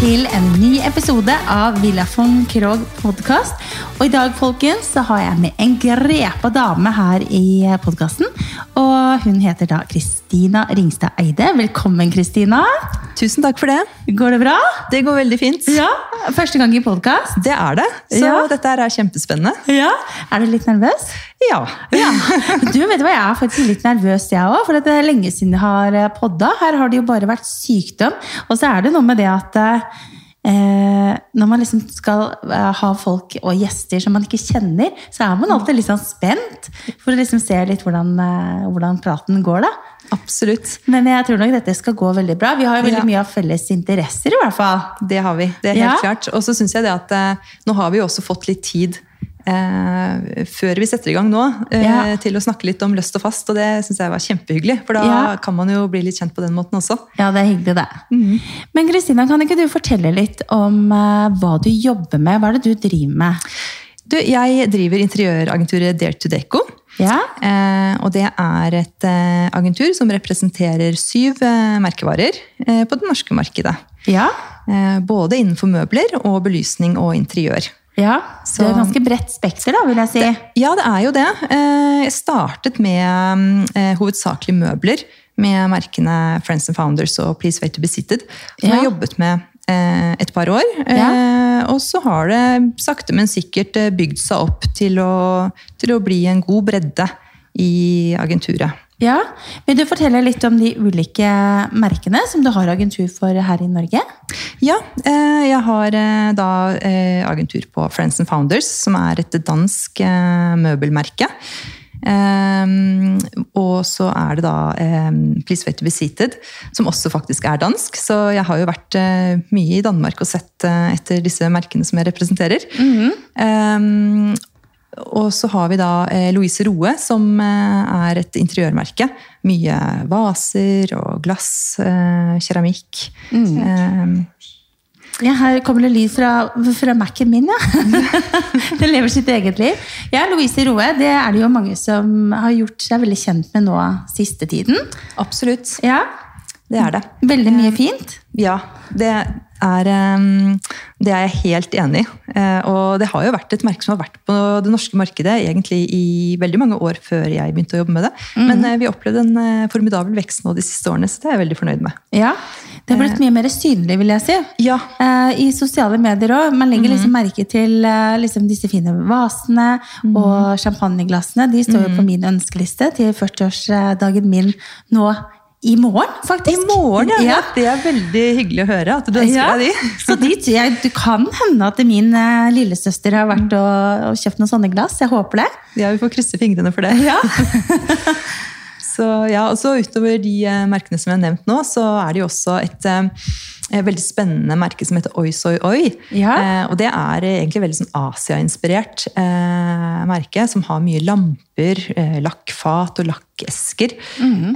til en ny episode av Villa von Krogh podkast. Og i dag folkens, så har jeg med en grepa dame her i podkasten. Og hun heter da Kristina Ringstad Eide. Velkommen, Kristina. Tusen takk for det. Går det bra? Det går veldig fint. Ja, Første gang i podkast? Det er det. Så Ja. dette er kjempespennende. Ja. Er du litt nervøs? Ja. Ja. Du, vet hva, Jeg er faktisk litt nervøs, jeg òg. For det er lenge siden jeg har eh, podda. Her har det jo bare vært sykdom. Og så er det noe med det at eh, når man liksom skal eh, ha folk og gjester som man ikke kjenner, så er man alltid litt sånn spent for å liksom se litt hvordan, eh, hvordan praten går. da. Absolutt. Men jeg tror nok dette skal gå veldig bra. Vi har jo veldig Ja. mye av felles interesser, i hvert fall. Det har vi. Det er helt Ja. klart. Og så syns jeg det at eh, nå har vi jo også fått litt tid eh, før vi setter i gang nå, eh, Ja. til å snakke litt om løst og fast. Og det syns jeg var kjempehyggelig. For da Ja. kan man jo bli litt kjent på den måten også. Ja, det er hyggelig, det. Men Kristina, kan ikke du fortelle litt om eh, hva du jobber med? Hva er det du driver med? Du, jeg driver interiøragenturet Dare to Deco. Ja? Eh, og det er et eh, agentur som representerer syv eh, merkevarer på det norske markedet. Ja? Eh, både innenfor møbler og belysning og interiør. Ja, Så- det er ganske bredt spekter, da, vil jeg si. Ja, det er jo det. Eh, Jeg startet med eh, hovedsakelig møbler. Med merkene Friends and Founders og Please Wait to be Sitted. Som jeg har jobbet med eh, et par år. Ja. Og så har det sakte, men sikkert bygd seg opp til å, til å bli en god bredde i agenturet. Ja, Vil du fortelle litt om de ulike merkene som du har agentur for her i Norge? Ja, eh, jeg har eh, da eh, agentur på Friends and Founders, som er et dansk møbelmerke. Um, og så er det da um, Please Wait to be Seated, som også faktisk er dansk. Så jeg har jo vært mye i Danmark og sett etter disse merkene som jeg representerer. um, og så har vi da eh, Louise Roe, som eh, er et interiørmerke. Mye vaser og glass, eh, keramikk. Um, Ja, Her kommer det lyd fra, fra Mac-en min, ja. Den lever sitt eget liv. Ja, Louise Roe, det er det jo mange som har gjort seg veldig kjent med nå siste tiden. absolutt. Ja, Det er det. Veldig mye fint. Ja, det er, um, det er jeg helt enig i. Eh, Og det har jo vært et merke som har vært på det norske markedet egentlig i veldig mange år før jeg begynte å jobbe med det. Men eh, vi opplevde en eh, formidabel vekst nå de siste årene, så det er jeg veldig fornøyd med. Ja, Det har blitt mye mer synlig, vil jeg si. Ja, I sosiale medier òg. Man legger liksom merke til liksom disse fine vasene og champagneglassene. De står jo på min ønskeliste til 40-årsdagen min nå i morgen, faktisk. I morgen, ja. Ja. Det er veldig hyggelig å høre at du ønsker Ja, deg de. så de, jeg, Det kan hende at min eh, lillesøster har vært og, og kjøpt noen sånne glass. Jeg håper det. Ja, vi får krysse fingrene for det. Ja. Så, ja, og så Utover de eh, merkene som jeg har nevnt nå, så er det jo også et eh, veldig spennende merke som heter Oi Soy Oi. Ja. Eh, og Det er egentlig veldig sånn Asia-inspirert eh, merke, som har mye lamper, eh, lakkfat og lakkesker.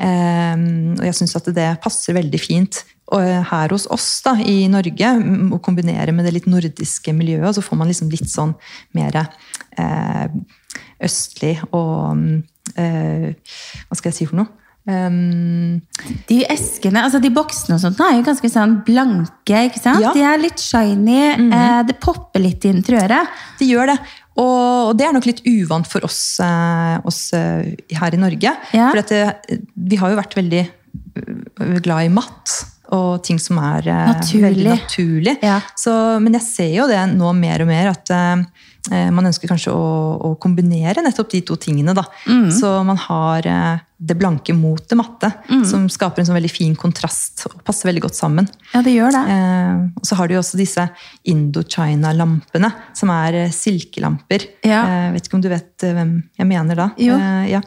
eh, og jeg syns at det passer veldig fint her hos oss da, i Norge, mm, å kombinere med det litt nordiske miljøet, så får man liksom litt sånn mer eh, østlig og mm, Hva skal jeg si for noe? Um, De eskene, altså de boksene og sånt, er jo ganske sånn blanke. ikke sant? Ja. De er litt shiny. eh, det popper litt i interiøret. Det gjør det. Og det er nok litt uvant for oss, eh, oss eh, her i Norge. Ja. For at det, vi har jo vært veldig eh, glad i matt. Og ting som er eh, Naturlig. veldig naturlig. Ja. Så, men jeg ser jo det nå mer og mer, at eh, eh, man ønsker kanskje å, å kombinere nettopp de to tingene. Da. Mm. Så man har eh, det blanke mot det matte, Mm. som skaper en sånn veldig fin kontrast. og passer veldig godt sammen. Ja, det gjør det. Eh, og så har du jo også disse Indochina-lampene, som er eh, silkelamper. Ja. Eh, vet ikke om du vet eh, hvem jeg mener da? Jo. Eh, ja.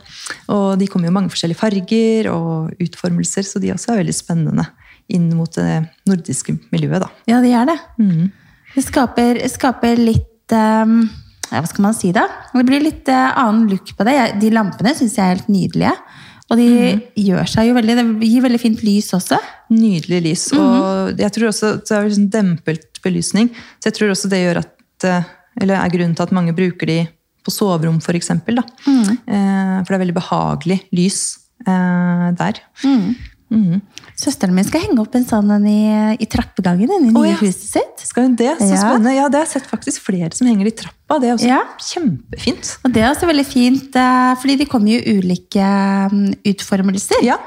Og de kommer jo i mange forskjellige farger og utformelser, så de også er veldig spennende inn mot det nordiske miljøet. da. Ja, det er det. Mm. Det skaper, skaper litt ja, Hva skal man si, da? Det blir litt eh, annen look på det. De lampene syns jeg er helt nydelige. Og de gjør seg jo veldig Det gir veldig fint lys også. Nydelig lys. Og jeg tror også det er liksom dempet belysning, så jeg tror også det gjør at eh, Eller er grunnen til at mange bruker de på soverom, for eksempel. Da. Mm. for det er veldig behagelig lys eh, der. Søsteren min skal henge opp en sånn en i, i trappegangen i det nye ja. huset sitt. Skal hun det? Så Ja. spennende. Ja, det har jeg sett faktisk flere som henger i trappa. Det er også Ja. kjempefint. Og det er også veldig fint, eh, fordi de kommer jo i ulike mm, utformelser. Ja.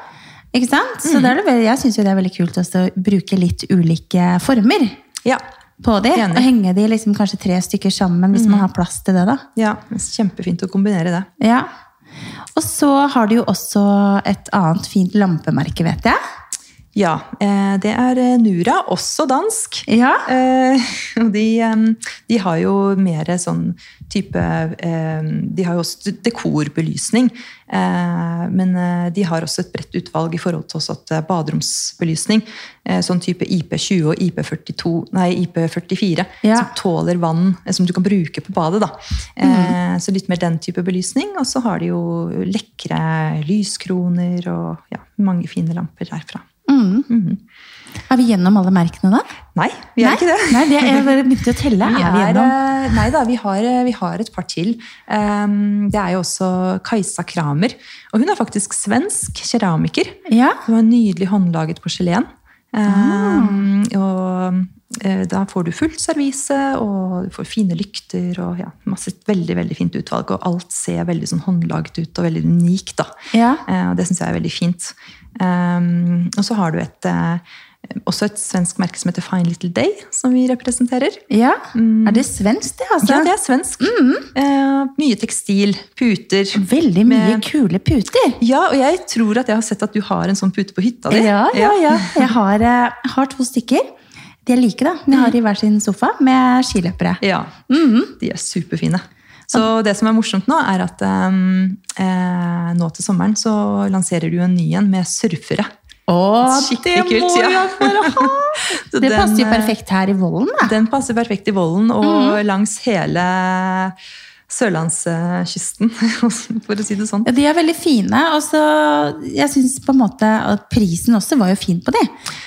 Ikke sant? Så det det, veldig- jeg syns jo det er veldig kult å bruke litt ulike former Ja. på de. Enig. Og henge de liksom kanskje tre stykker sammen, hvis man har plass til det. da. ja. Kjempefint å kombinere det. Ja. Og så har du jo også et annet fint lampemerke, vet jeg. Ja, eh, det er eh, Nura, også dansk. Ja. Eh, de, de har jo mer sånn type De har jo også dekorbelysning. eh, Men eh, de har også et bredt utvalg i forhold til også at eh, baderomsbelysning. eh, Sånn type IP20 og IP42, nei, IP44. Ja. Som tåler vann, eh, som du kan bruke på badet. da. Mm. Så litt mer den type belysning. Og så har de jo lekre lyskroner og ja, mange fine lamper derfra. Er vi gjennom alle merkene da? Nei, vi er Nei? ikke det. Nei, det jeg bare begynte å telle. Vi Er vi er, gjennom? eh, nei da, vi har, eh, vi har et par til. Um, det er jo også Kajsa Kramer. Og hun er faktisk svensk keramiker. Ja. Hun har nydelig håndlaget porselen. Um, og eh, da får du fullt servise, og du får fine lykter og ja, masse veldig veldig fint utvalg. Og alt ser veldig sånn håndlaget ut og veldig unikt. da. Ja. Og det syns jeg er veldig fint. Um, og så har du et, også et svensk merke som heter Fine Little Day, som vi representerer. ja. Er det svensk, det, altså? Ja, det er svensk. Eh, mye tekstil, puter. Veldig mye Med- kule puter. Ja, og jeg tror at jeg har sett at du har en sånn pute på hytta di. Ja, ja, ja. Jeg har, eh, har to stykker. De er like, da. De har i hver sin sofa med skiløpere. Ja, De er superfine. Så det som er morsomt nå, er at um, eh, nå til sommeren så lanserer du en ny en med surfere. Å, Skikkelig kult, ja. ha! Det den, passer jo eh, perfekt her i Vollen, da. Den passer perfekt i Vollen og langs hele sørlandskysten, for å si det sånn. Ja, de er veldig fine. Og så, jeg syns på en måte at prisen også var jo fin på de.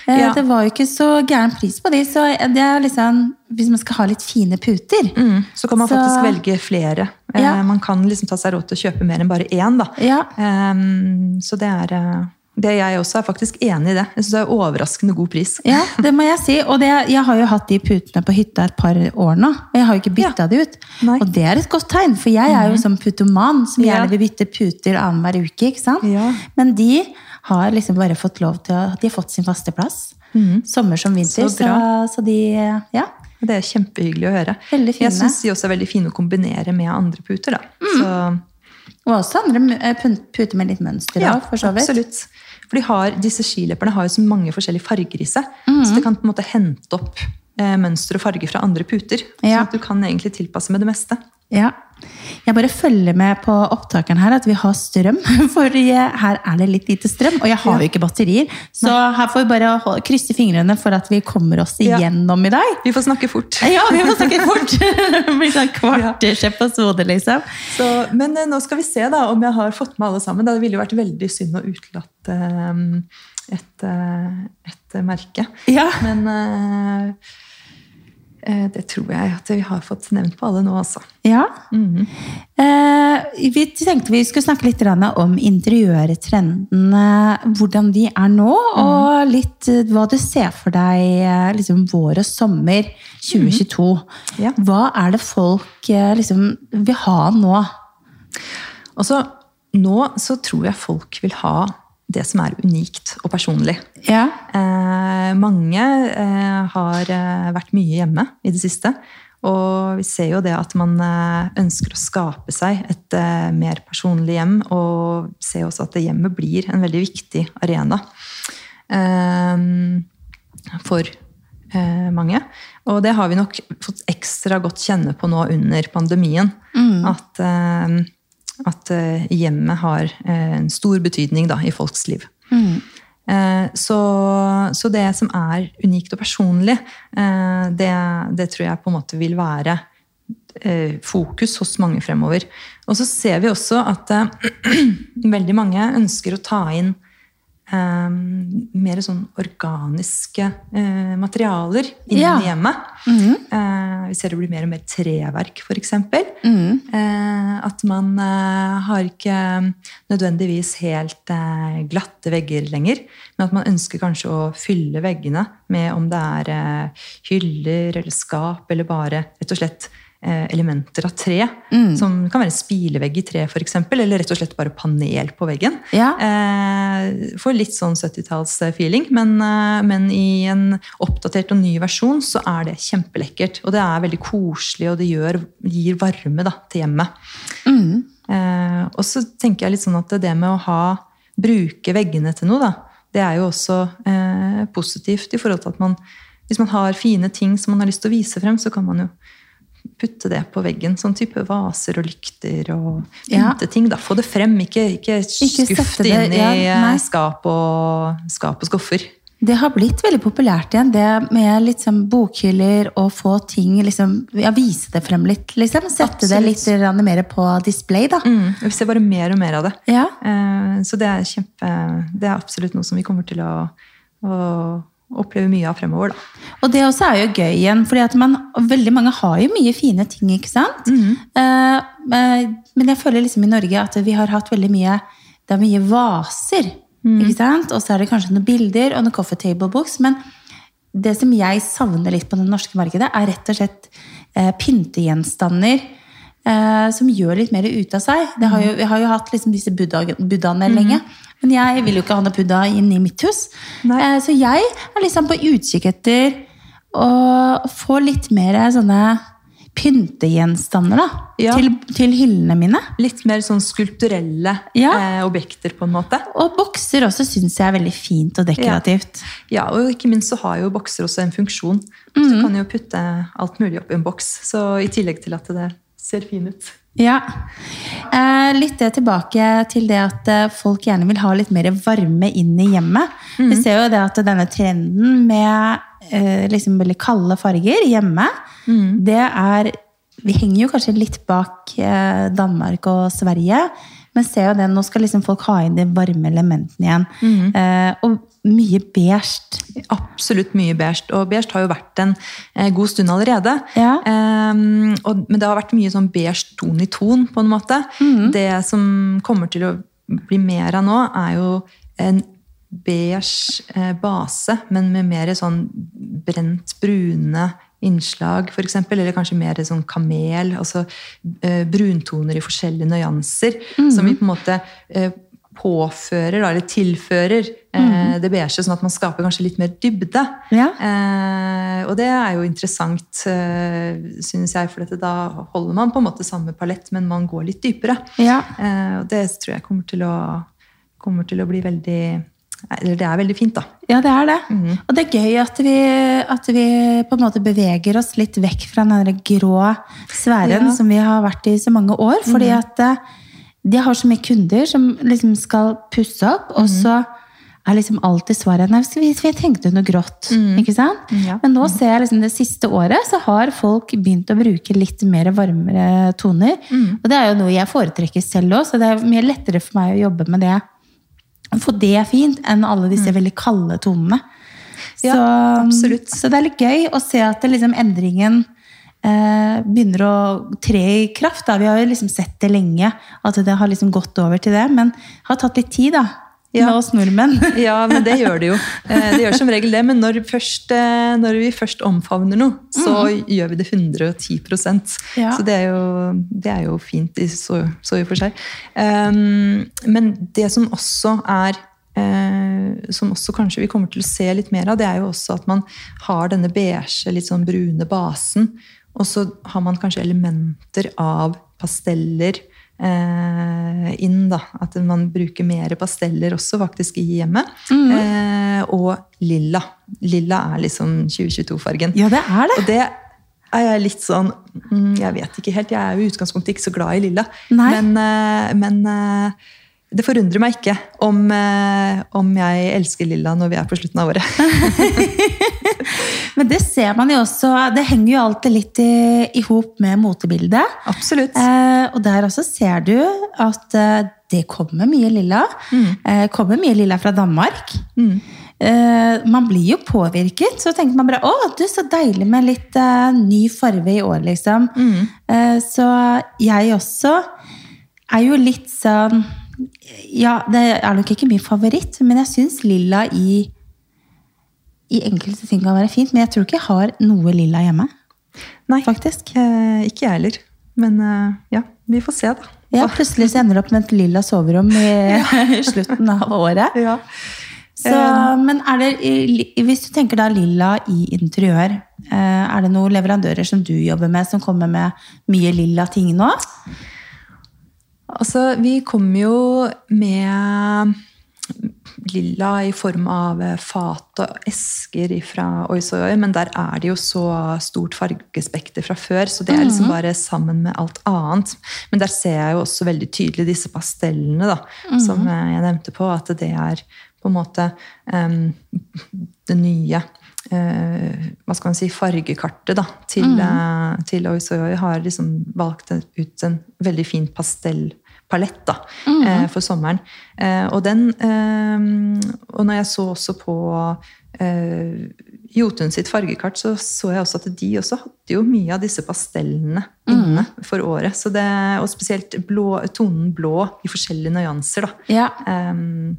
Eh, Ja. Det var jo ikke så gæren pris på de, så det er liksom Hvis man skal ha litt fine puter Mm, så kan man Så- faktisk velge flere. Eh, Ja. Man kan liksom ta seg råd til å kjøpe mer enn bare én. Da. Ja. Um, så det er eh, det jeg også er faktisk enig i det. Jeg synes det er overraskende god pris. Ja, det må jeg si. Og det, jeg har jo hatt de putene på hytta et par år nå. Og jeg har jo ikke bytta de ut. Nei. Og det er et godt tegn, for jeg er jo som putoman som gjerne vil bytte puter annenhver uke. ikke sant? Ja. Men de har liksom bare fått lov til å De har fått sin faste plass. Sommer som vinter. Så Så, så, de Ja. Det er kjempehyggelig å høre. Jeg syns de også er veldig fine å kombinere med andre puter. Da. Mm. Så, Og også andre eh, puter med litt mønster ja, for så vidt. absolutt. For de har, disse skilepperne har jo så mange forskjellige farger i seg. Mhm. Så det kan på en måte hente opp eh, mønster og farger fra andre puter. Ja. Så du kan egentlig tilpasse med det meste. Ja. Jeg bare følger med på opptakeren her at vi har strøm. For her er det litt lite strøm, og jeg har jo ikke batterier. Så her får vi bare krysse fingrene for at vi kommer oss igjennom i dag. Vi får snakke fort. Ja, vi får snakke fort! Det blir sånn kvarters episode, liksom. Så, men eh, nå skal vi se da om jeg har fått med alle sammen. Det ville jo vært veldig synd å utelate et, et, eh, et merke. Ja. Men eh, eh, det tror jeg at vi har fått nevnt på alle nå, altså. Ja. Eh, vi tenkte vi skulle snakke litt om interiørtrendene, hvordan de er nå, og litt eh, hva du ser for deg eh, liksom vår og sommer 2022. Ja. Hva er det folk eh, liksom vil ha nå? Altså, nå så tror jeg folk vil ha det som er unikt og personlig. Ja. Eh, mange eh, har eh, vært mye hjemme i det siste. Og vi ser jo det at man eh, ønsker å skape seg et eh, mer personlig hjem. Og ser også at hjemmet blir en veldig viktig arena for mange. Og det har vi nok fått ekstra godt kjenne på nå under pandemien. At, eh, at eh, hjemmet har eh, en stor betydning da, i folks liv. Eh, Så, så det som er unikt og personlig, det, det tror jeg på en måte vil være fokus hos mange fremover. Og så ser vi også at veldig mange ønsker å ta inn eh, mer sånn organiske uh, materialer inni Ja. hjemmet. Mm -hmm. uh, vi ser det blir mer og mer treverk, f.eks. Mm. Uh, at man eh, har ikke nødvendigvis helt eh, glatte vegger lenger, men at man ønsker kanskje å fylle veggene med om det er eh, hyller eller skap, eller bare rett og slett eh, elementer av tre. Mm. Som kan være en spilevegg i tre, f.eks., eller rett og slett bare panel på veggen. Ja. Eh, får litt sånn 70-talls-feeling, men, eh, men i en oppdatert og ny versjon så er det kjempelekkert. Og det er veldig koselig, og det gjør, gir varme da, til hjemmet. Mm. Eh, og så tenker jeg litt sånn at det med å ha, bruke veggene til noe, da, det er jo også eh, positivt i forhold til at man hvis man har fine ting som man har lyst til å vise frem, så kan man jo putte det på veggen. Sånn type vaser og lykter og Ja. ting. da. Få det frem, ikke, ikke Ikke skuff det inn i ja, skap og, skap og skuffer. Det har blitt veldig populært igjen, det med liksom bokhyller og få ting liksom, ja, Vise det frem litt, liksom. Sette det litt mer på display, da. Mm, vi ser bare mer og mer av det. Ja. Eh, så det er kjempe Det er absolutt noe som vi kommer til å, å oppleve mye av fremover, da. Og det også er jo gøy igjen, fordi at man, veldig mange har jo mye fine ting, ikke sant? Mm -hmm. eh, men jeg føler liksom i Norge at vi har hatt veldig mye Det er mye vaser, mm. ikke sant? Og så er det kanskje noen bilder og noen coffee table books, men det som jeg savner litt på det norske markedet, er rett og slett eh, pyntegjenstander eh, som gjør litt mer ut av seg. Det har jo, vi har jo hatt liksom disse buddha- buddhaene lenge, men jeg vil jo ikke ha noe buddha inn i mitt hus. Eh, så jeg er liksom på utkikk etter å få litt mer sånne pyntegjenstander da, Ja. til, til hyllene mine. Litt mer sånn skulpturelle Ja. eh, objekter, på en måte. Og bokser også syns jeg er veldig fint og dekorativt. Ja, og ikke minst så har jo bokser også en funksjon. Så Mhm. du kan jo putte alt mulig oppi en boks. Så i tillegg til at det ser fin ut. Ja. Eh, litt tilbake til det at eh, folk gjerne vil ha litt mer varme inn i hjemmet. Vi ser jo det at denne trenden med eh, liksom veldig kalde farger hjemme, det er Vi henger jo kanskje litt bak Danmark og Sverige, men ser jo det, nå skal liksom folk ha inn de varme elementene igjen. Eh, og mye beige. Absolutt mye beige. Og beige har jo vært en eh, god stund allerede. Ja. Ehm, og, men det har vært mye sånn beige ton i ton, på en måte. Det som kommer til å bli mer av nå, er jo en beige eh, base, men med mer sånn brent brune innslag, for eksempel, eller kanskje mer sånn kamel, altså eh, bruntoner i forskjellige nyanser, som vi på en måte eh, påfører, eller tilfører mm. det beige, sånn at man skaper kanskje litt mer dybde. Ja. Eh, og det er jo interessant, eh, synes jeg, for da holder man på en måte samme palett, men man går litt dypere. Ja. Eh, og det tror jeg kommer til å, kommer til å bli veldig Eller det er veldig fint, da. Ja, det er det. Og det er gøy at vi, at vi på en måte beveger oss litt vekk fra den grå sfæren Ja. som vi har vært i så mange år. Fordi at eh, de har så mye kunder som liksom skal pusse opp, og så er liksom alltid svaret Nei, vi, vi tenkte noe grått. Ikke sant? Ja. Men nå ser jeg liksom det siste året så har folk begynt å bruke litt mer varmere toner. Og det er jo noe jeg foretrekker selv òg, så det er mye lettere for meg å jobbe med det å få det fint enn alle disse veldig kalde tonene. Så, Mm. Ja, absolutt. så det er litt gøy å se at det liksom endringen begynner å tre i kraft. Da. Vi har jo liksom sett det lenge, at det har liksom gått over til det. Men det har tatt litt tid da, Ja. med oss nordmenn. Ja, men det gjør det jo. Eh, Det gjør som regel det. Men når, først, eh, når vi først omfavner noe, så gjør vi det 110 Ja. Så det er, jo, det er jo fint i så, så i og for seg. Um, men det som også er eh, som også kanskje vi kommer til å se litt mer av, det er jo også at man har denne beige, litt sånn brune basen. Og så har man kanskje elementer av pasteller eh, inn. da, At man bruker mer pasteller også faktisk i hjemmet. Eh, og lilla. Lilla er liksom 2022-fargen. Ja, det er det. Og det er jeg litt sånn mm, Jeg vet ikke helt. Jeg er jo i utgangspunktet ikke så glad i lilla. Nei. Men, eh, men eh, det forundrer meg ikke om, eh, om jeg elsker lilla når vi er på slutten av året. Men det ser man jo også Det henger jo alltid litt i, i hop med motebildet. Absolutt. Eh, og der også ser du at eh, det kommer mye lilla. Eh, kommer mye lilla fra Danmark. Eh, man blir jo påvirket. Så tenker man bare å, du, så deilig med litt eh, ny farve i år, liksom. Eh, så jeg også er jo litt sånn Ja, det er nok ikke min favoritt, men jeg syns lilla i i enkelte ting kan være fint, men jeg tror ikke jeg har noe lilla hjemme. Nei, faktisk. eh, ikke jeg heller. Men eh, ja, vi får se, da. Ja, Plutselig så ender du opp med et lilla soverom i, i slutten av året. Ja. Så, men er det, hvis du tenker da lilla i interiør, eh, er det noen leverandører som du jobber med, som kommer med mye lilla ting nå? Altså, vi kom jo med lilla i form av fat og esker fra Oi men der er det jo så stort fargespekter fra før, så det er liksom bare sammen med alt annet. Men der ser jeg jo også veldig tydelig disse pastellene, da, som eh, jeg nevnte på, at det er på en måte um, det nye uh, hva skal man si, fargekartet da, til, eh, til Oi Soy Oi har liksom valgt ut en veldig fin pastellpalett da, eh, for sommeren. Eh, og den eh, Og når jeg så også på Jotun sitt fargekart, så så jeg også at de også hadde jo mye av disse pastellene inne for året. Så det, og spesielt blå, tonen blå i forskjellige nyanser da, Ja. em,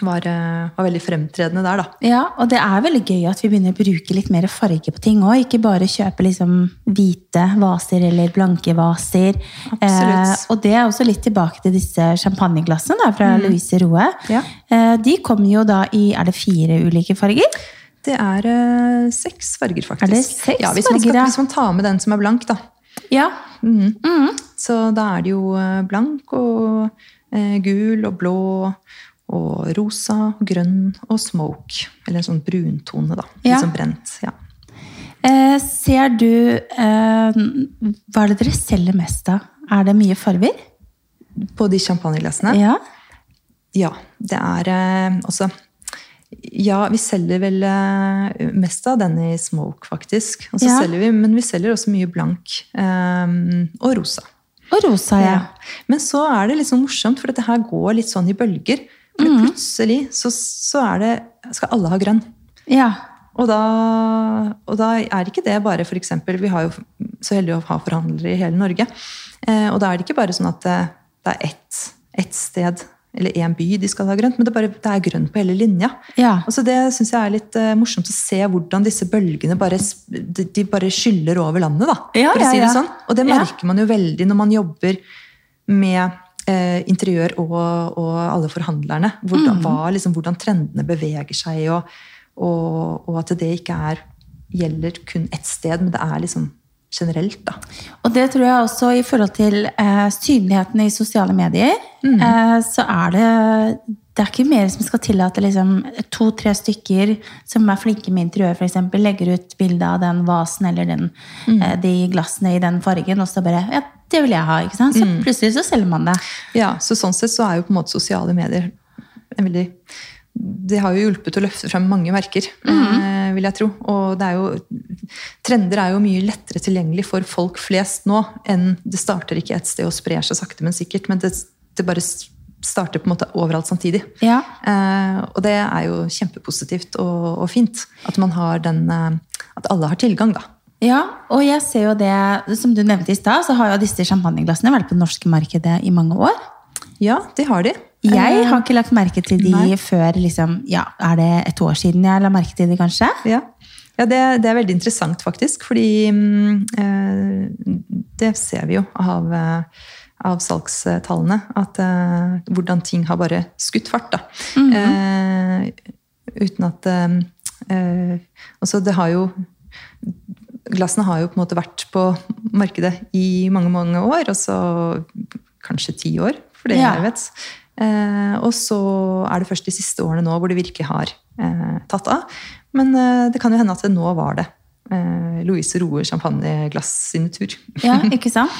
var, eh, var veldig fremtredende der, da. ja, og det er veldig gøy at vi begynner å bruke litt mer farge på ting òg. Ikke bare kjøpe liksom hvite vaser eller blanke vaser. Eh, og det er også litt tilbake til disse champagneglassene da, fra Louise Roe. Ja. Eh, de kommer jo da i Er det fire ulike farger? Det er eh, seks farger, faktisk. Er det seks ja, hvis man, farger, skal, ja? hvis man tar med den som er blank, da. Ja. Så da er det jo eh, blank og eh, gul og blå og rosa og grønn og smoke. Eller en sånn bruntone, da. Ja. Litt sånn brent. Ja. Eh, ser du eh, Hva er det dere selger mest av? Er det mye farger? På de champagneglassene. Ja. Ja, det er eh, også Ja, vi selger vel eh, mest av den i smoke, faktisk. Ja. vi, men vi selger også mye blank eh, og rosa. Og rosa, ja. Ja. Men så er det litt sånn morsomt, for dette her går litt sånn i bølger. For Mhm. plutselig så, så er det, skal alle ha grønn. Ja. Og da, og da er ikke det bare eksempel, Vi har jo så heldige å ha forhandlere i hele Norge. Eh, og da er det ikke bare sånn at det, det er ett, ett sted eller én by de skal ha grønt, men det, er bare, det er grønt på hele linja. Ja. Og så Det syns jeg er litt uh, morsomt å se hvordan disse bølgene bare, de, de bare skyller over landet. da, Ja, for å ja, si det ja. sånn. Og det merker man jo veldig når man jobber med eh, interiør og, og alle forhandlerne. Hvordan, Mm. hva, liksom, hvordan trendene beveger seg, og, og, og at det ikke er, gjelder kun ett sted, men det er liksom generelt. da. Og det tror jeg også i forhold til eh, synligheten i sosiale medier, eh, så er det det er ikke mer som skal til at liksom to-tre stykker som er flinke med interiør, eksempel, legger ut bilde av den vasen eller den, mm. de glassene i den fargen, og så bare Ja, det vil jeg ha. ikke sant? Så plutselig så selger man det. Ja, så Sånn sett så er jo på en måte sosiale medier en veldig det har jo hjulpet å løfte frem mange merker, mm. vil jeg tro. Og det er jo, trender er jo mye lettere tilgjengelig for folk flest nå enn det starter ikke et sted og sprer seg sakte, men sikkert. Men det, det bare starter på en måte overalt samtidig. Ja. Eh, og det er jo kjempepositivt og, og fint at man har den eh, At alle har tilgang, da. Ja, og jeg ser jo det, som du nevnte i stad, så har jo disse champagneglassene vært på det norske markedet i mange år. Ja, det har de. Jeg har ikke lagt merke til de Nei. før liksom, ja, er det et år siden jeg la merke til de, kanskje? Ja, ja det, det er veldig interessant, faktisk. Fordi mm, eh, det ser vi jo av, eh, av salgstallene. At uh, hvordan ting har bare skutt fart. da. eh, uten at uh, eh, Altså, det har jo Glassene har jo på en måte vært på markedet i mange, mange år. Og så kanskje ti år, for det Ja. jeg vet. Og så er det først de siste årene nå hvor det virkelig har tatt av. Men det kan jo hende at det nå var det. Louise Roe champagneglass sin tur. Ja, ikke sant?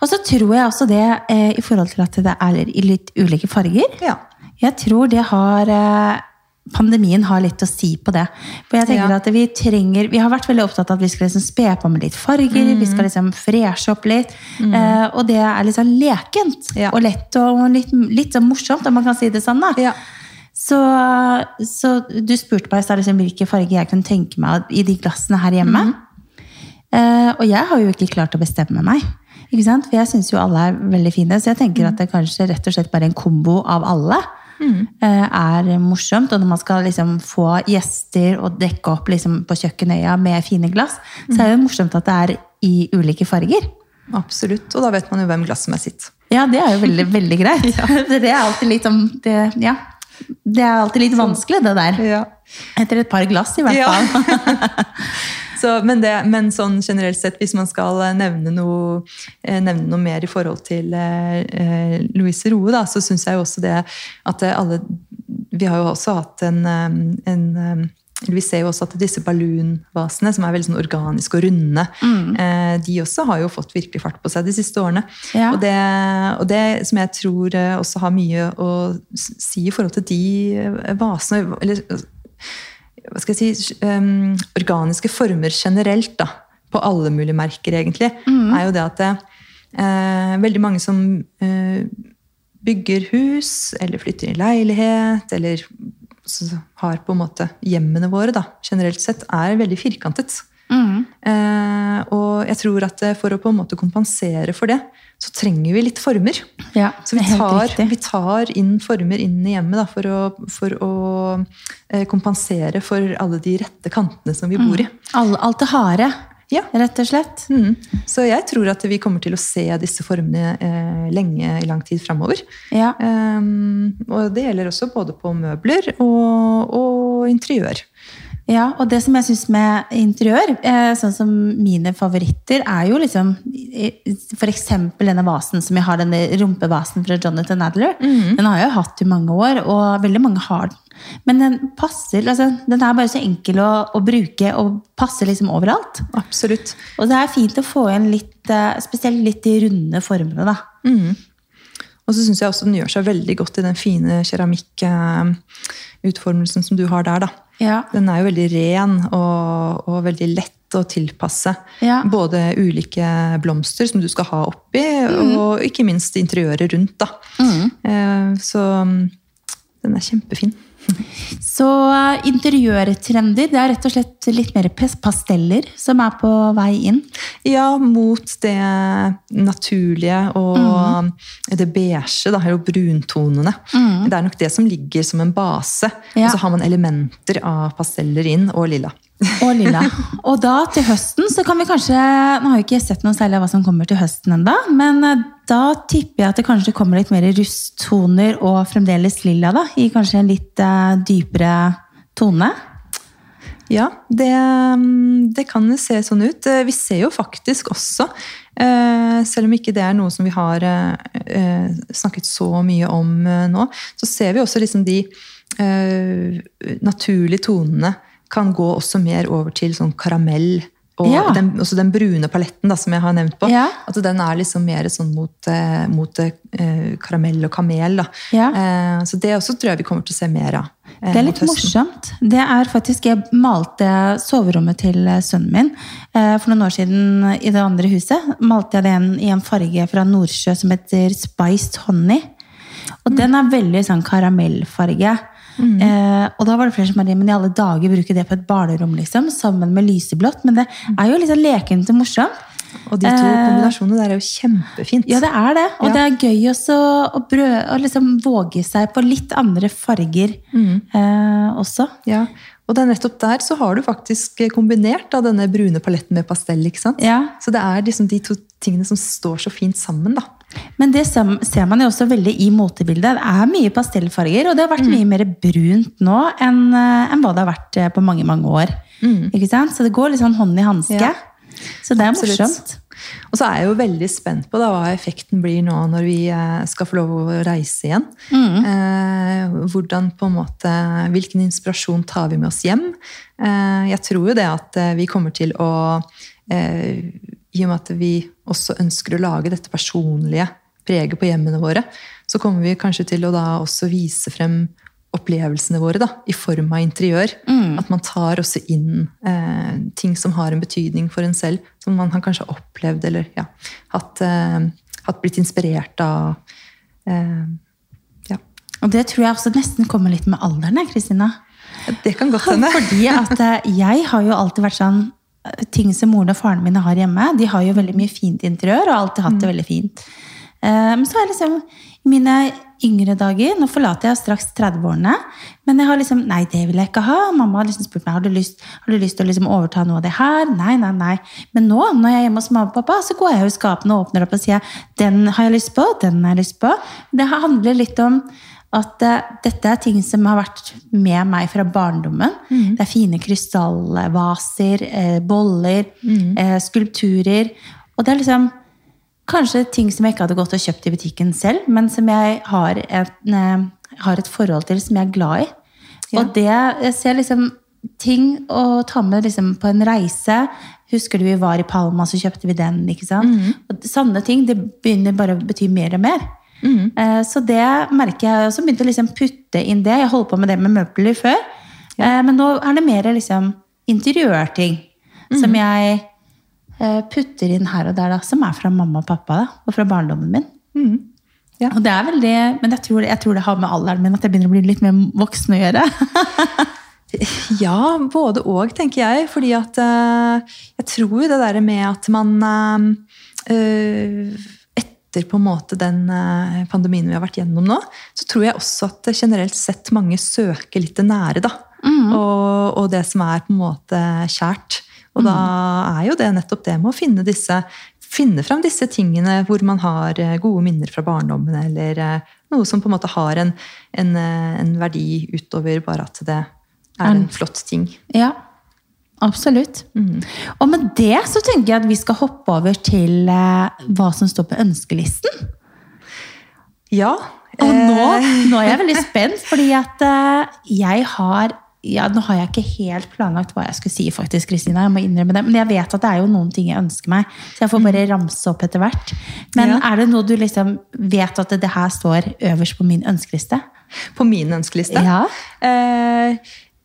Og så tror jeg også det, eh, i forhold til at det er i litt ulike farger, Ja. jeg tror det har eh, pandemien har litt å si på det. For jeg tenker Ja. at Vi trenger, vi har vært veldig opptatt av at vi skal liksom spe på med litt farger. Vi skal liksom freshe opp litt. Eh, og det er sånn lekent Ja. og lett og litt, litt sånn morsomt, om man kan si det sånn. da. Ja. Så, så du spurte meg så liksom, hvilke farger jeg kunne tenke meg i de glassene her hjemme. Eh, og jeg har jo ikke klart å bestemme meg. Ikke sant? For jeg syns jo alle er veldig fine, så jeg tenker at det kanskje rett og slett bare en kombo av alle mm. er morsomt. Og når man skal liksom få gjester og dekke opp liksom på kjøkkenøya med fine glass, så er det jo morsomt at det er i ulike farger. Absolutt. Og da vet man jo hvem glasset er sitt. Ja, det er jo veldig, veldig greit. Det er alltid litt sånn det, Ja. Det er alltid litt vanskelig, det der. Ja. Etter et par glass, i hvert Ja. Så, men, det, men sånn generelt sett, hvis man skal eh, nevne noe, eh, nevne noe mer i forhold til eh, eh, Louise Roe, da, så syns jeg jo også det at alle Vi har jo også hatt en, en vi ser jo også at disse ballonvasene, som er veldig sånn organiske og runde, eh, de også har jo fått virkelig fart på seg de siste årene. Ja. Og, det, og det som jeg tror også har mye å si i forhold til de vasene Eller hva skal jeg si um, Organiske former generelt, da, på alle mulige merker, egentlig, er jo det at det, eh, veldig mange som uh, bygger hus, eller flytter i leilighet, eller har på en måte hjemmene våre, da, generelt sett, er veldig firkantet. Mm. Eh, og jeg tror at eh, for å på en måte kompensere for det, så trenger vi litt former. Ja, Så vi tar, vi tar inn former inn i hjemmet da, for å, for å eh, kompensere for alle de rette kantene som vi bor i. All, alt det harde, Ja. rett og slett. Mm. Så jeg tror at vi kommer til å se disse formene eh, lenge i lang tid framover. Ja. Um, og det gjelder også både på møbler og, og interiør. Ja, og det som jeg syns med interiør, eh, sånn som mine favoritter, er jo liksom F.eks. denne vasen som jeg har, denne rumpevasen fra Jonathan Adler. Den har jeg jo hatt i mange år, og veldig mange har den. Men den passer, altså, den er bare så enkel å, å bruke og passer liksom overalt. Absolutt. Og det er fint å få igjen litt, eh, spesielt litt de runde formene, da. Mm. Og så syns jeg også den gjør seg veldig godt i den fine keramikkutformelsen som du har der. da. Ja. Den er jo veldig ren og, og veldig lett å tilpasse. Ja. Både ulike blomster som du skal ha oppi, og ikke minst interiøret rundt. da. Eh, Så mm, den er kjempefin. Så eh, interiørtrender, det er rett og slett litt mer pasteller som er på vei inn. Ja, mot det naturlige og det beige, da, eller bruntonene. Det er nok det som ligger som en base. Ja. Og så har man elementer av pasteller inn, og lilla. Og lilla. Og da til høsten så kan vi kanskje Nå har vi ikke sett noe særlig av hva som kommer til høsten enda, men eh, da tipper jeg at det kanskje kommer litt mer rusttoner og fremdeles lilla, da. I kanskje en litt uh, dypere tone. Ja, det, mm, det kan se sånn ut. Eh, Vi ser jo faktisk også, selv om ikke det er noe som vi har snakket så mye om nå, så ser vi også liksom de naturlige tonene kan gå også mer over til sånn karamell. Og Ja. den, også den brune paletten da, som jeg har nevnt på. Ja. At den er liksom mer sånn mot, eh, mot eh, karamell og kamel. Da. Ja. Eh, så det også tror jeg vi kommer til å se mer av. eh, Det er litt morsomt. Det er faktisk, Jeg malte soverommet til eh, sønnen min for noen år siden i det andre huset. Malte jeg den i en farge fra Nordsjø som heter Spiced Honey. Og den er veldig sånn karamellfarge. Eh, og da var det flere som bare, men i alle dager bruker det på et barnerom, liksom, sammen med lyseblått. Men det er jo litt sånn lekent og morsomt. Og de to kombinasjonene der er jo kjempefint. Ja, det er det. Og Ja. det er gøy også å, brød, å liksom våge seg på litt andre farger Mm. eh, også. Ja, Og det er nettopp der så har du faktisk kombinert da, denne brune paletten med pastell. ikke sant? Ja. Så det er liksom de to tingene som står så fint sammen. da. Men det ser man jo også veldig i motebildet. Det er mye pastellfarger, og det har vært Mm. mye mer brunt nå enn eh, enn hva det har vært eh, på mange mange år. Ikke sant? Så det går litt sånn hånd i hanske. Mm. Ja. Så det er Absolutt. morsomt. Og så er jeg jo veldig spent på da, hva effekten blir nå når vi eh, skal få lov å reise igjen. Eh, hvordan på en måte, Hvilken inspirasjon tar vi med oss hjem? Eh, jeg tror jo det at eh, vi kommer til å eh, I og med at vi også ønsker å lage dette personlige preget på hjemmene våre, så kommer vi kanskje til å da også vise frem opplevelsene våre da, i form av interiør. At man tar også inn eh, ting som har en betydning for en selv. Som man har kanskje opplevd eller ja, hatt, eh, hatt blitt inspirert av. Eh, ja. Og det tror jeg også nesten kommer litt med alderen, Kristina. Det kan godt hende. Fordi at eh, jeg har jo alltid vært sånn eh, Ting som moren og faren mine har hjemme, de har jo veldig mye fint interiør og har alltid hatt det veldig fint. Eh, Men så er jeg liksom mine yngre dager Nå forlater jeg straks 30-årene, men jeg har liksom Nei, det vil jeg ikke ha. Mamma har liksom spurt meg har du lyst, har du lyst til å liksom overta noe av det her. Nei, nei, nei. Men nå, når jeg er hjemme hos mamma og pappa, så går jeg jo i skapene og åpner opp og sier den har jeg lyst på, den har jeg lyst på. Det handler litt om at eh, dette er ting som har vært med meg fra barndommen. Det er fine krystallvaser, eh, boller, eh, skulpturer. Og det er liksom kanskje ting som jeg ikke hadde gått og kjøpt i butikken selv, men som jeg har et, eh, har et forhold til, som jeg er glad i. Og det jeg ser liksom ting å ta med liksom på en reise. Husker du vi var i Palma, så kjøpte vi den. ikke sant? Og Sanne ting det begynner bare å bety mer og mer. Eh, Så det merker jeg også begynte å liksom putte inn det. Jeg holdt på med det med møbler før. Eh, Men nå er det mer liksom interiørting som jeg putter inn her og der, da, som er fra mamma og pappa da, og fra barndommen min. Ja. Og det er vel det, Men jeg tror, jeg tror det har med alderen min at jeg begynner å bli litt mer voksen å gjøre. Ja, både og, tenker jeg. Fordi at uh, jeg tror det der med at man eh, eh, Etter på en måte den eh, pandemien vi har vært gjennom nå, så tror jeg også at generelt sett mange søker litt det nære. da. Og, og det som er på en måte kjært. Og da er jo det nettopp det med å finne disse finne fram disse tingene hvor man har eh, gode minner fra barndommen, eller eh, noe som på en måte har en, en, eh, en verdi utover bare at det er en flott ting. Ja, absolutt. Og med det så tenker jeg at vi skal hoppe over til hva som står på ønskelisten. Ja. Og nå, nå er jeg veldig spent, fordi at jeg har ja, Nå har jeg ikke helt planlagt hva jeg skulle si, faktisk, Kristina. jeg må innrømme det, Men jeg vet at det er jo noen ting jeg ønsker meg, så jeg får bare ramse opp etter hvert. Men Ja. er det noe du liksom vet at det her står øverst på min ønskeliste? På min ønskeliste? Ja. Eh,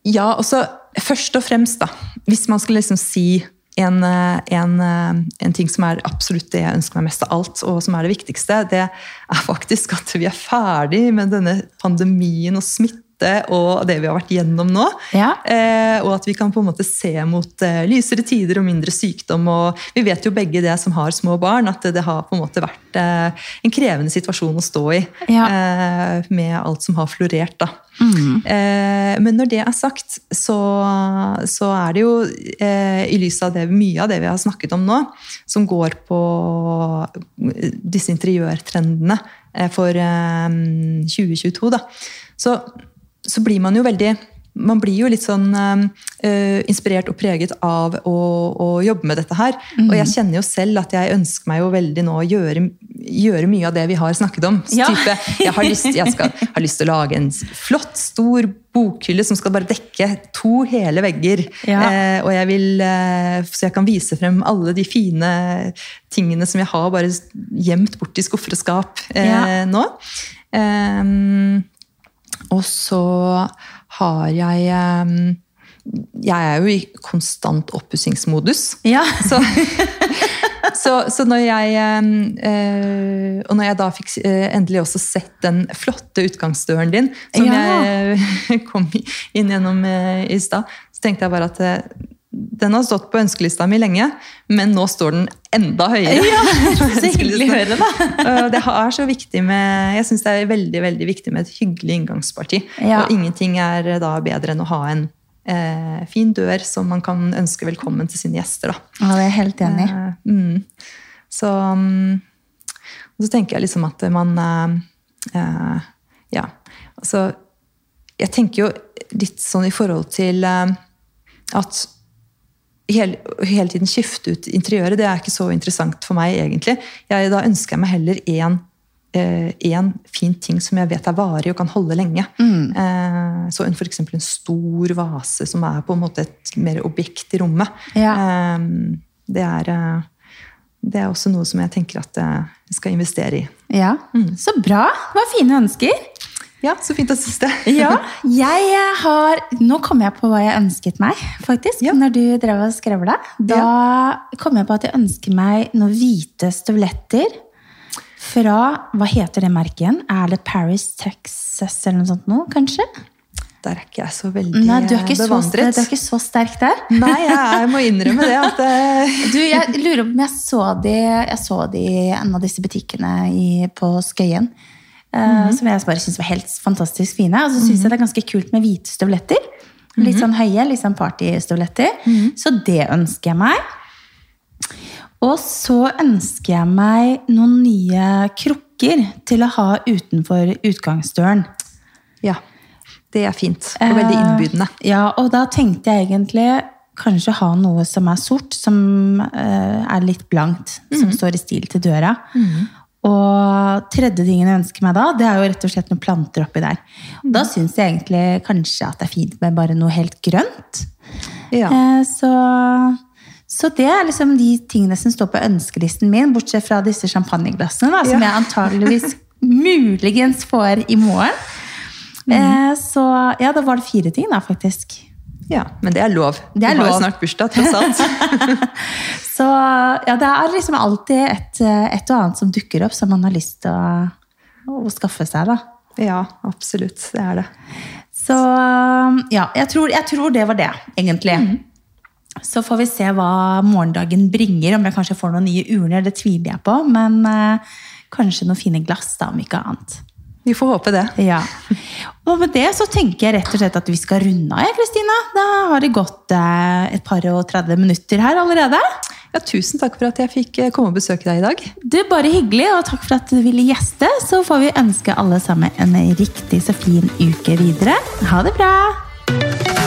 ja, og så først og fremst, da. Hvis man skal liksom si en, eh, en, eh, en ting som er absolutt det jeg ønsker meg mest av alt, og som er det viktigste, det er faktisk at vi er ferdig med denne pandemien og smitte og det vi har vært gjennom nå. Ja. Eh, og at vi kan på en måte se mot eh, lysere tider og mindre sykdom. og Vi vet jo begge det som har små barn, at det har på en måte vært eh, en krevende situasjon å stå i. Ja. Eh, med alt som har florert. da. Eh, men når det er sagt, så, så er det jo eh, i lys av det, mye av det vi har snakket om nå, som går på disse interiørtrendene for eh, 2022, da, så, så blir man jo veldig man blir jo litt sånn uh, inspirert og preget av å, å jobbe med dette her. Og jeg kjenner jo selv at jeg ønsker meg jo veldig nå å gjøre, gjøre mye av det vi har snakket om. Ja. type, jeg har lyst, jeg skal, har lyst til å lage en flott, stor bokhylle som skal bare dekke to hele vegger. Ja. Eh, og jeg vil, eh, så jeg kan vise frem alle de fine tingene som jeg har bare gjemt bort i skuffer og skap eh, Ja. nå. Ehm, og så har jeg ehm, Jeg er jo i konstant oppussingsmodus. Ja. Så, så, så når jeg ehm, eh, Og når jeg da fikk eh, endelig også sett den flotte utgangsdøren din, som Ja. jeg eh, kom inn gjennom i stad, så tenkte jeg bare at den har stått på ønskelista mi lenge, men nå står den enda høyere. Ja, Så hyggelig å høre, da. Det er så viktig med, jeg synes det er veldig, veldig viktig med et hyggelig inngangsparti. Ja. Og ingenting er da bedre enn å ha en eh, fin dør som man kan ønske velkommen til sine gjester. Da. Ja, det er jeg helt enig i. Eh, mm. Så, mm, så tenker jeg liksom at man eh, eh, Ja, altså Jeg tenker jo litt sånn i forhold til eh, at hele, hele tiden skifte ut interiøret, det er ikke så interessant for meg, egentlig. Jeg, da ønsker jeg meg heller én en fin ting som jeg vet er varig og kan holde lenge. Eh, så en, for eksempel en stor vase som er på en måte et mer objekt i rommet. Ja. Eh, det, er, eh, det er også noe som jeg tenker at eh, jeg skal investere i. Ja, Så bra! Det var fine ønsker. Ja, så fint å synes det. Ja, jeg har Nå kom jeg på hva jeg ønsket meg, faktisk. Ja. Når du drev og skrevla. Da kom jeg på at jeg ønsker meg noen hvite støvletter fra Hva heter det merket igjen? Er det Paris, Texas eller noe sånt noe, kanskje? Der er ikke jeg så veldig Nei, du er ikke, så, du er ikke så sterk der. Nei, jeg må innrømme det. at eh, Du, jeg lurer på om jeg så de, jeg så de i en av disse butikkene i, på Skøyen. Eh, Som jeg bare syns var helt fantastisk fine. Og så syns jeg det er ganske kult med hvite støvletter. Litt sånn høye, litt sånn partystøvletter. Så det ønsker jeg meg. Og så ønsker jeg meg noen nye krukker til å ha utenfor utgangsdøren. Ja, det er fint. Og veldig innbydende. Uh, Ja, og da tenkte jeg egentlig kanskje ha noe som er sort, som uh, er litt blankt, som står i stil til døra. Og tredje tingen jeg ønsker meg da, det er jo rett og slett noen planter oppi der. Da syns jeg egentlig kanskje at det er fint med bare noe helt grønt. Ja. Eh, så, så det er liksom de tingene som står på ønskelisten min, bortsett fra disse champagneglassene, da, som Ja. jeg antageligvis muligens får i morgen. Eh, så ja, da var det fire ting, da, faktisk. Ja, Men det er lov. Det er du har lov. jo snart bursdag, tross alt. Så ja, det er liksom alltid et, et og annet som dukker opp som man har lyst til å, å skaffe seg, da. ja, absolutt. Det er det. Så ja, jeg tror, jeg tror det var det, egentlig. Så får vi se hva morgendagen bringer. Om jeg kanskje får noen nye urner, det tviler jeg på. Men eh, kanskje noen fine glass, da, om ikke annet. Vi får håpe det. Ja. Og med det så tenker jeg rett og slett at vi skal runde av, Kristina. Da har det gått eh, et par og 30 minutter her allerede. Ja, tusen takk for at jeg fikk eh, komme og besøke deg i dag. Du, Bare hyggelig, og takk for at du ville gjeste. Så får vi ønske alle sammen en riktig så fin uke videre. Ha det bra!